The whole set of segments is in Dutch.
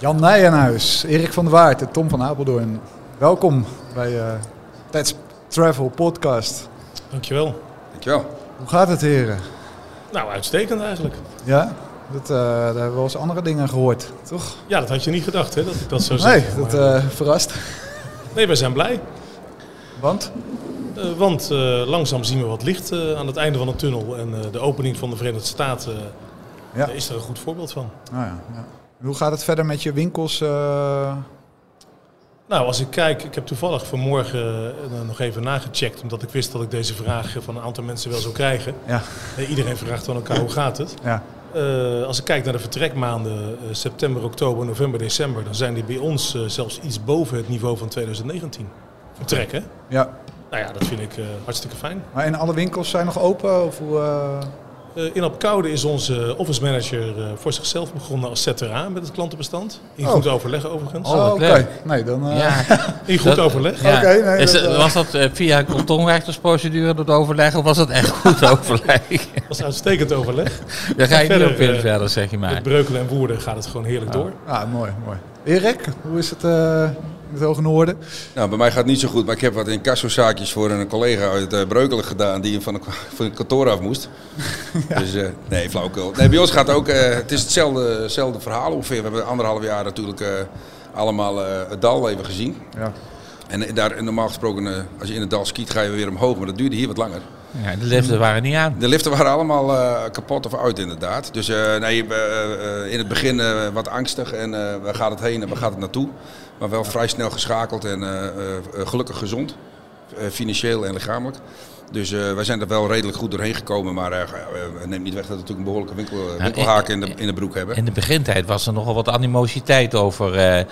Jan Nijenhuis, Erik van der Waard en Tom van Apeldoorn. Welkom bij uh, Let's Travel Podcast. Dankjewel. Dankjewel. Hoe gaat het heren? Nou, uitstekend eigenlijk. Ja? Dat, uh, daar hebben we wel eens andere dingen gehoord, toch? Ja, dat had je niet gedacht hè, dat ik dat zou nee, zeggen. dat maar- uh, verrast. Nee, wij zijn blij. Want? Uh, want uh, langzaam zien we wat licht uh, aan het einde van de tunnel. En de opening van de Verenigde Staten ja. is er een goed voorbeeld van. Ah, ja, ja. Hoe gaat het verder met je winkels? uh? Nou, als ik kijk, ik heb toevallig vanmorgen uh, nog even nagecheckt, omdat ik wist dat ik deze vraag van een aantal mensen wel zou krijgen. Ja. Iedereen vraagt van elkaar hoe gaat het. Ja. Uh, als ik kijk naar de vertrekmaanden september, oktober, november, december, dan zijn die bij ons zelfs iets boven het niveau van 2019. Vertrekken. Ja. Nou ja, dat vind ik hartstikke fijn. Maar en alle winkels zijn nog open? Of hoe, in Apkoude is onze office manager uh, voor zichzelf begonnen als ZRA met het klantenbestand. In Oh. goed overleg overigens. Oh, oké. Okay. Nee, dan... Uh... Ja. In goed Dat- overleg. Ja. Oké, nee, Is dat, eh, was dat eh, via kantonrechtersprocedure dat overleg of was dat echt goed overleg? Dat was uitstekend overleg. Daar ga je niet Verder, op in eh, verder, zeg je maar. Met Breukelen en Woerden gaat het gewoon heerlijk door. Ah, mooi, mooi. Erik, hoe is het uh, in het Hoge Noorden? Nou, bij mij gaat het niet zo goed, maar ik heb wat incassozaakjes voor een collega uit uh, Breukelen gedaan die van, de, van het kantoor af moest. Dus uh, nee, flauwekul. Nee, bij ons gaat ook, uh, het is hetzelfde, hetzelfde verhaal ongeveer. We hebben anderhalf jaar natuurlijk uh, allemaal uh, het dal even gezien. Ja. En daar, normaal gesproken, als je in het dal skiet, ga je weer omhoog, maar dat duurde hier wat langer. Ja, de liften waren niet aan. De liften waren allemaal uh, kapot of uit inderdaad. Dus uh, nee, uh, in het begin uh, wat angstig en uh, waar gaat het heen en waar gaat het naartoe. Maar wel vrij snel geschakeld en uh, uh, gelukkig gezond, uh, financieel en lichamelijk. Dus uh, wij zijn er wel redelijk goed doorheen gekomen, maar uh, neemt niet weg dat we natuurlijk een behoorlijke winkel, winkelhaak in de, in de broek hebben. In de begintijd was er nogal wat animositeit over. Uh,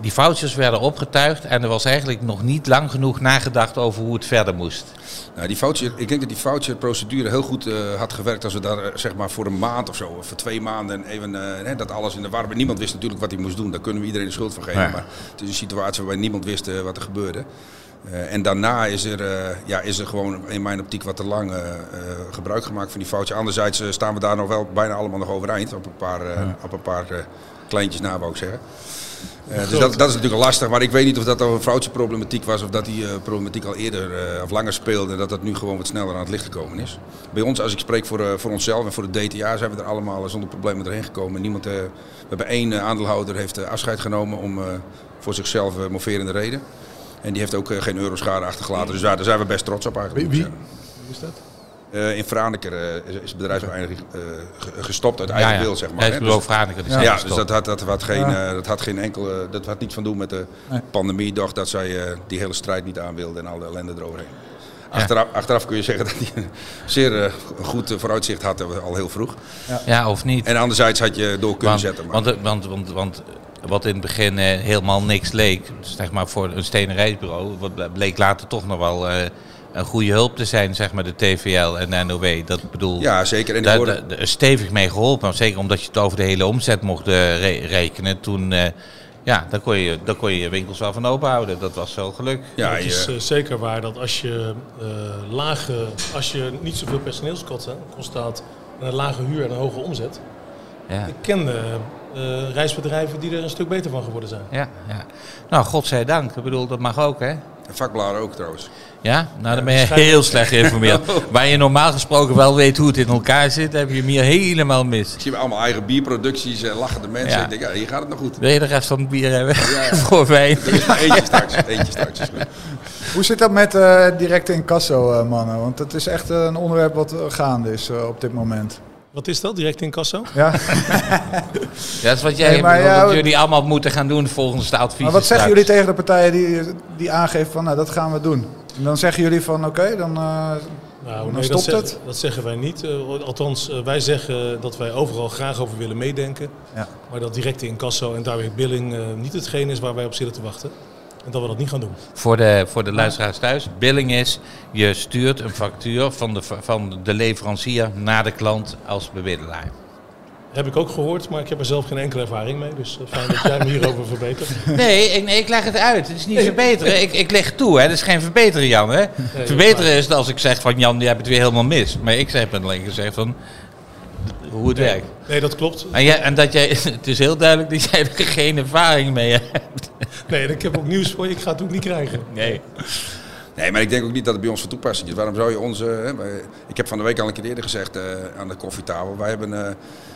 die vouchers werden opgetuigd en er was eigenlijk nog niet lang genoeg nagedacht over hoe het verder moest. Nou, die voucher, ik denk dat die voucherprocedure heel goed uh, had gewerkt als we daar uh, zeg maar voor een maand of zo, of voor twee maanden even uh, dat alles in de war. Niemand wist natuurlijk wat hij moest doen, daar kunnen we iedereen de schuld van geven. Ja. Maar het is een situatie waarbij niemand wist uh, wat er gebeurde. Uh, en daarna is er, uh, ja, is er gewoon in mijn optiek wat te lang uh, gebruik gemaakt van die voucher. Anderzijds staan we daar nog wel bijna allemaal nog overeind, op een paar, ja. op een paar kleintjes na wou ik zeggen. Uh, dus dat, dat, is natuurlijk lastig, maar ik weet niet of dat al een vrouwtjeproblematiek was of dat die uh, problematiek al eerder uh, of langer speelde en dat dat nu gewoon wat sneller aan het licht gekomen is. Bij ons, als ik spreek voor, voor onszelf en voor de DTA, zijn we er allemaal zonder problemen doorheen gekomen. Niemand, we hebben één aandeelhouder heeft afscheid genomen om voor zichzelf moverende reden. En die heeft ook geen euroschade achtergelaten, dus daar, daar zijn we best trots op eigenlijk. Wie is dat? Uh, in Franeker uh, is het bedrijf uh, gestopt uit eigen ja, ja. wil, zeg maar. Ja, dus, Franeker. ja, ja dus dat had, dat, had geen, ja. dat had geen enkel, dat had niets van doen met de nee. pandemie, doch dat zij die hele strijd niet aan wilden en al de ellende eroverheen. Achteraf, achteraf, kun je zeggen dat hij een zeer goed vooruitzicht had, al heel vroeg. Ja, of niet. En anderzijds had je door kunnen want, zetten. Maar. Want, want, want, want wat in het begin uh, helemaal niks leek, zeg maar voor een stenen reisbureau, wat bleek later toch nog wel uh, een goede hulp te zijn, zeg maar de TVL en de NOW. Dat bedoel, ja, zeker. En daar worden... stevig mee geholpen, zeker omdat je het over de hele omzet mocht uh, re rekenen. Toen, ja, daar kon, je, daar kon je je winkels wel van open houden. Dat was zo geluk. Ja, het is zeker waar dat als je lage, als je niet zoveel personeelskosten had en een lage huur en een hoge omzet. Ja. Ik ken uh, reisbedrijven die er een stuk beter van geworden zijn. Ja, ja. Nou, godzijdank. Ik bedoel, dat mag ook, hè? En vakbladen ook trouwens. Ja? Nou, dan ben je heel slecht geïnformeerd. Waar je normaal gesproken wel weet hoe het in elkaar zit, heb je hem hier helemaal mis. Ik zie allemaal eigen bierproducties en lachende mensen. Ja. Ik denk, ja, hier gaat het nog goed. Wil je de rest van het bier hebben? Ja, ja. Voor wijn. Er is maar eentje straks. Eentje straks. Hoe zit dat met uh, directe incasso, uh, mannen? Want het is echt een onderwerp wat gaande is uh, op dit moment. Wat is dat, direct in kassa? Ja. ja, dat is wat jij Nee, maar ja, wat jullie allemaal moeten gaan doen volgens de advies. Maar wat zeggen jullie tegen de partijen die, die aangeven van nou dat gaan we doen? En dan zeggen jullie van oké, dan uh, Nou, Dan nee, stopt dat, het? zeggen, dat zeggen wij niet. Eh, althans, eh, wij zeggen dat wij overal graag over willen meedenken. Ja. Maar dat directe incasso en direct billing eh, niet hetgeen is waar wij op zitten te wachten. En dat we dat niet gaan doen. Voor de, voor de luisteraars thuis, billing is, je stuurt een factuur van de, van de leverancier naar de klant als bemiddelaar. Heb ik ook gehoord, maar ik heb er zelf geen enkele ervaring mee. Dus eh, fijn dat jij me hierover verbetert. Nee, ik, nee, ik leg het uit. Het is niet verbeteren. Ik, ik leg toe, hè. Het is geen verbeteren, Jan. Hè. Nee, verbeteren is als ik zeg van Jan, je hebt het weer helemaal mis. Maar ik ben alleen gezegd van hoe het werkt. Nee, dat klopt. En, jij, en dat jij, het is heel duidelijk dat jij er geen ervaring mee hebt. Nee, en ik heb ook nieuws voor je. Ik ga het ook niet krijgen. Nee. Nee, maar ik denk ook niet dat het bij ons van toepassing is. Waarom zou je onze... Hè, ik heb van de week al een keer eerder gezegd eh, aan de koffietafel. Wij hebben... eh,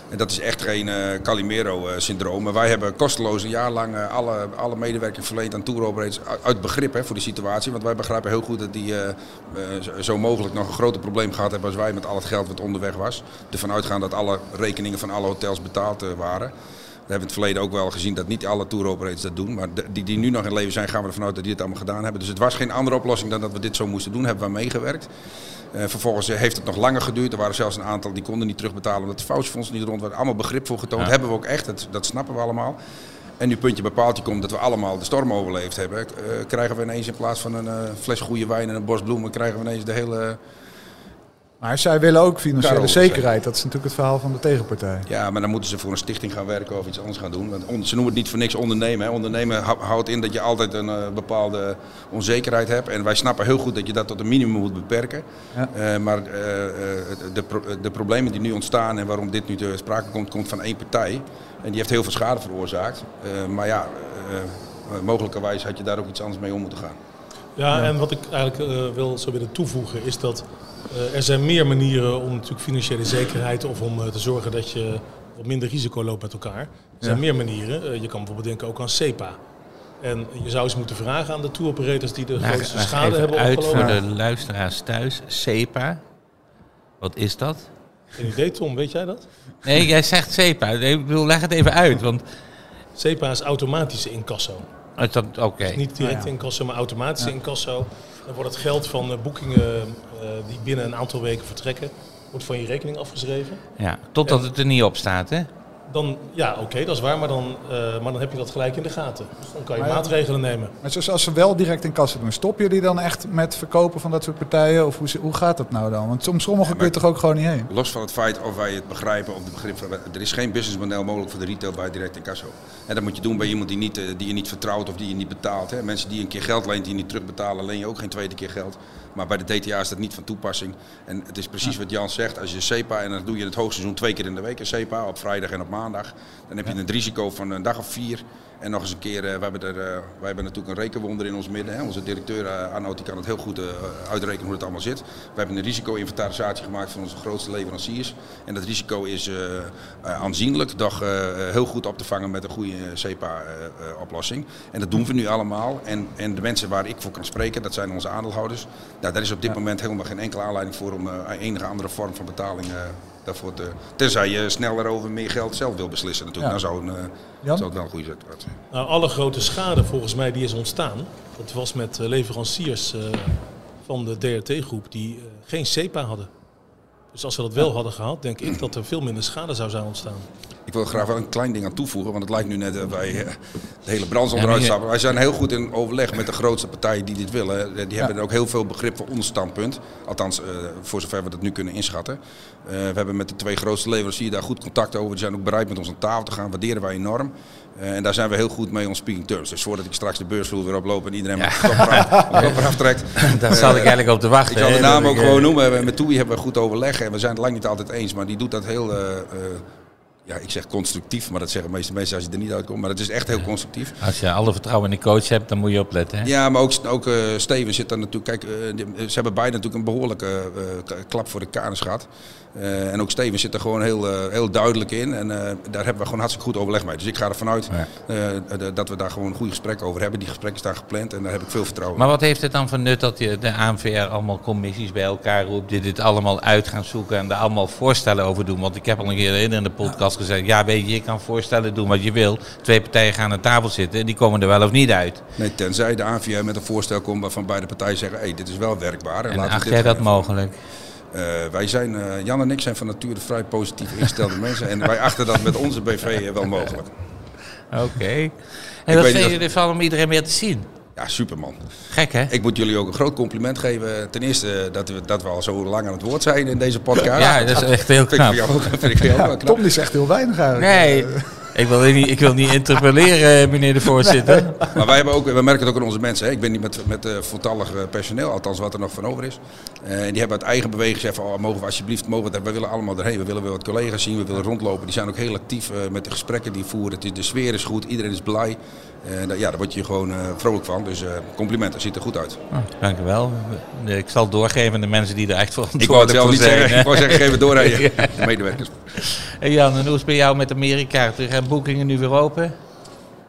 en dat is echt geen eh, Calimero-syndroom. wij hebben kosteloos een jaar lang alle, alle medewerking verleend aan tour operators. uit- begrip hè, voor die situatie. Want wij begrijpen heel goed dat die zo- mogelijk nog een groter probleem gehad hebben als wij met al het geld wat onderweg was. Ervan uitgaan dat alle rekeningen van alle hotels betaald waren. We hebben in het verleden ook wel gezien dat niet alle tour operators dat doen. Maar de- die die nu nog in leven zijn, gaan we ervan uit dat die het allemaal gedaan hebben. Dus het was geen andere oplossing dan dat we dit zo moesten doen. Hebben we meegewerkt. Eh, vervolgens eh, heeft het nog langer geduurd. Er waren zelfs een aantal die konden niet terugbetalen omdat de voucherfonds niet rond waren. Allemaal begrip voor getoond. Ja. Hebben we ook echt, dat, dat snappen we allemaal. En nu puntje bij paaltje komt dat we allemaal de storm overleefd hebben. eh, krijgen we ineens in plaats van een fles goede wijn en een bos bloemen, krijgen we ineens de hele... Maar zij willen ook financiële zekerheid. Dat is natuurlijk het verhaal van de tegenpartij. Ja, maar dan moeten ze voor een stichting gaan werken of iets anders gaan doen. Want ze noemen het niet voor niks ondernemen. Hè. Ondernemen hou- houdt in dat je altijd een eh, bepaalde onzekerheid hebt. En wij snappen heel goed dat je dat tot een minimum moet beperken. Ja. Eh, maar eh, de, pro- de problemen die nu ontstaan en waarom dit nu ter sprake komt, komt van één partij. En die heeft heel veel schade veroorzaakt. Maar ja, mogelijkerwijs had je daar ook iets anders mee om moeten gaan. Ja, en wat ik eigenlijk eh, wel zou willen toevoegen is dat eh, er zijn meer manieren om natuurlijk financiële zekerheid of om eh, te zorgen dat je wat minder risico loopt met elkaar. Er zijn meer manieren. Je kan bijvoorbeeld denken ook aan SEPA. En je zou eens moeten vragen aan de tour operators die de grootste schade even hebben uit opgelopen. voor de luisteraars thuis. SEPA. Wat is dat? Geen idee, Tom, weet jij dat? Nee, jij zegt SEPA. Ik bedoel, leg het even uit. Want SEPA is automatische incasso. Dat, oké. Niet direct ja. incasso, maar automatische incasso. Dan wordt het geld van eh, boekingen eh, die binnen een aantal weken vertrekken, wordt van je rekening afgeschreven. Ja, totdat het er niet op staat, hè? Dan, ja, oké, dat is waar, maar dan, eh, maar dan heb je dat gelijk in de gaten. Dus dan kan je Maar ja. maatregelen nemen. Maar zoals als ze wel direct in kassen doen, stoppen jullie dan echt met verkopen van dat soort partijen? Of hoe, hoe gaat dat nou dan? Want soms sommigen Ja, kun je toch ook gewoon niet heen? Los van het feit of wij het begrijpen of het begrip van. Er is geen businessmodel mogelijk voor de retail bij direct incasso. En dat moet je doen bij iemand die, niet, eh, die je niet vertrouwt of die je niet betaalt. Hè. Mensen die een keer geld leent die je niet terugbetalen, leen je ook geen tweede keer geld. Maar bij de DTA is dat niet van toepassing. En het is precies wat Jan zegt. Als je SEPA, en dan doe je in het hoogseizoen twee keer in de week een SEPA, op vrijdag en op maandag. Dan heb je een risico van een dag of vier. En nog eens een keer, eh, we hebben, er, eh, wij hebben natuurlijk een rekenwonder in ons midden. Hè. Onze directeur uh, Arnoud die kan het heel goed eh, uitrekenen hoe het allemaal zit. We hebben een risico-inventarisatie gemaakt van onze grootste leveranciers. En dat risico is eh, eh, aanzienlijk, doch eh, heel goed op te vangen met een goede SEPA-oplossing. en dat doen we nu allemaal. En, en de mensen waar ik voor kan spreken, dat zijn onze aandeelhouders. Nou, daar is op dit moment helemaal geen enkele aanleiding voor om eh, enige andere vorm van betaling eh, daarvoor te... Tenzij je sneller over meer geld zelf wil beslissen natuurlijk. Ja. Dan zou, een, eh, zou het wel een goede situatie zijn. Nou, alle grote schade volgens mij die is ontstaan, dat was met leveranciers eh, van de DRT-groep die geen SEPA hadden. Dus als we dat wel hadden gehad, denk ik dat er veel minder schade zou zijn ontstaan. Ik wil graag wel een klein ding aan toevoegen, want het lijkt nu net dat wij eh, de hele brand Ja, onderuit je- stappen. Wij zijn heel goed in overleg met de grootste partijen die dit willen. Eh, Die hebben ook heel veel begrip voor ons standpunt. Althans, eh, voor zover we dat nu kunnen inschatten. We hebben met de twee grootste leveranciers daar goed contact over. Die zijn ook bereid met ons aan tafel te gaan. Waarderen wij enorm. En daar zijn we heel goed mee on speaking terms. Dus voordat ik straks de beursvloer weer oploop en iedereen eraf, mijn kop eraf trekt. Daar zat ik eigenlijk op te wachten. Ik zal de naam ook gewoon noemen. Met Toei hebben we goed overleg en we zijn het lang niet altijd eens. Maar die doet dat heel, ja, ik zeg constructief, maar dat zeggen de meeste mensen als je er niet uitkomt. Maar het is echt heel constructief. Als je alle vertrouwen in de coach hebt, dan moet je opletten. Hè? Ja, maar ook, ook eh, Steven zit daar natuurlijk. Kijk, eh, die- ze hebben beide natuurlijk een behoorlijke eh, klap voor de kanus gehad. Eh, en ook Steven zit er gewoon heel, eh, heel duidelijk in. En eh, daar hebben we gewoon hartstikke goed overleg mee. Dus ik ga ervan uit Ja. eh, dat we daar gewoon een goed gesprek over hebben. Die gesprekken staan gepland en daar heb ik veel vertrouwen in. Maar wat heeft het dan voor nut dat je de ANVR allemaal commissies bij elkaar roept, die dit allemaal uit gaan zoeken en daar allemaal voorstellen over doen? Want ik heb al een keer eerder in de podcast vastgezet. Ja, weet je, je kan voorstellen, doen wat je wil. Twee partijen gaan aan tafel zitten en die komen er wel of niet uit. Nee, tenzij de AVM met een voorstel komt waarvan beide partijen zeggen, hey, dit is wel werkbaar. En we acht jij dat mogelijk? Eh, wij zijn, eh, Jan en ik zijn van nature vrij positief ingestelde mensen. En wij achten dat met onze BV wel mogelijk. Oké. En wat niet vind of- je ervan om iedereen weer te zien? Ja, superman. Gek hè? Ik moet jullie ook een groot compliment geven. Ten eerste dat we, dat we al zo lang aan het woord zijn in deze podcast. Ja, dat is echt heel vind ik knap. jou vind ik jou. Tom die zegt heel weinig eigenlijk. Nee, ik wil niet, ik wil niet interpelleren, meneer de voorzitter. Maar wij hebben ook, we merken het ook aan onze mensen. Hè. Ik ben niet met, met eh, voltallig eh, personeel, althans wat er nog van over is. Eh, en die hebben uit eigen beweging gezegd van, oh, mogen we alsjeblieft, mogen we, willen allemaal erheen. We willen weer wat collega's zien, we willen rondlopen. Die zijn ook heel actief eh, met de gesprekken die voeren. Het is, de sfeer is goed, iedereen is blij. Eh, daar- ja, daar word je gewoon eh, vrolijk van. Dus eh complimenten, ziet er goed uit. Oh, dank u wel. Ik zal het doorgeven aan de mensen die er echt voor Ik wou het zelf niet zeggen. Ik wou zeggen, geef het door aan je medewerkers. Jan, en hoe is het bij jou met Amerika? Zijn boekingen nu weer open?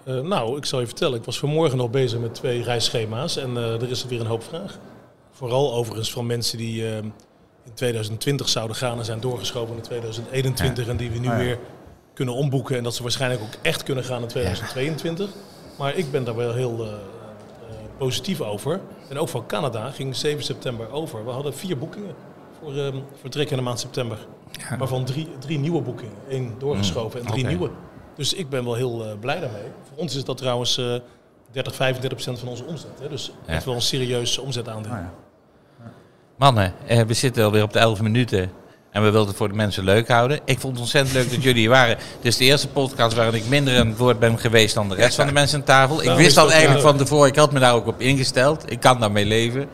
Eh, nou, ik zal je vertellen, ik was vanmorgen nog bezig met twee reisschema's en eh, er is weer een hoop vraag. Vooral overigens van mensen die eh, in 2020 zouden gaan en zijn doorgeschoven naar 2021 en die we nu ja. weer kunnen omboeken en dat ze waarschijnlijk ook echt kunnen gaan in 2022. Maar ik ben daar wel heel positief over. En ook van Canada ging 7 september over. We hadden vier boekingen voor eh vertrek in de maand september. Waarvan drie, drie nieuwe boekingen. Eén doorgeschoven en drie nieuwe. Dus ik ben wel heel eh, blij daarmee. Voor ons is dat trouwens eh 30, 35 procent van onze omzet. Hè? Dus Ja. echt wel een serieus omzetaandeel. Ah, ja. Mannen, eh, we zitten alweer op de 11 minuten. En we wilden het voor de mensen leuk houden. Ik vond het ontzettend leuk dat jullie hier waren. Dit is de eerste podcast waarin ik minder aan het woord ben geweest dan de rest van de mensen aan tafel. Ik Daarom wist is dat eigenlijk van tevoren. Ik had me daar ook op ingesteld. Ik kan daarmee leven.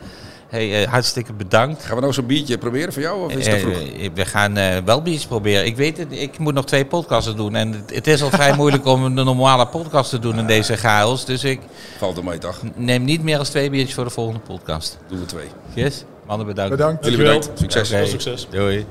Hey, eh, hartstikke bedankt. Gaan we nou zo'n biertje proberen voor jou of is dat vroeg? Eh, we gaan eh, wel iets proberen. Ik weet het, ik moet nog twee podcasten doen. En het, het is al vrij moeilijk om een normale podcast te doen in deze chaos. Dus ik Valt er mee, toch? neem niet meer als twee biertjes voor de volgende podcast. Doen we twee. Yes? Mannen bedankt. Bedankt. Jullie bedankt. Succes. Succes. Doei.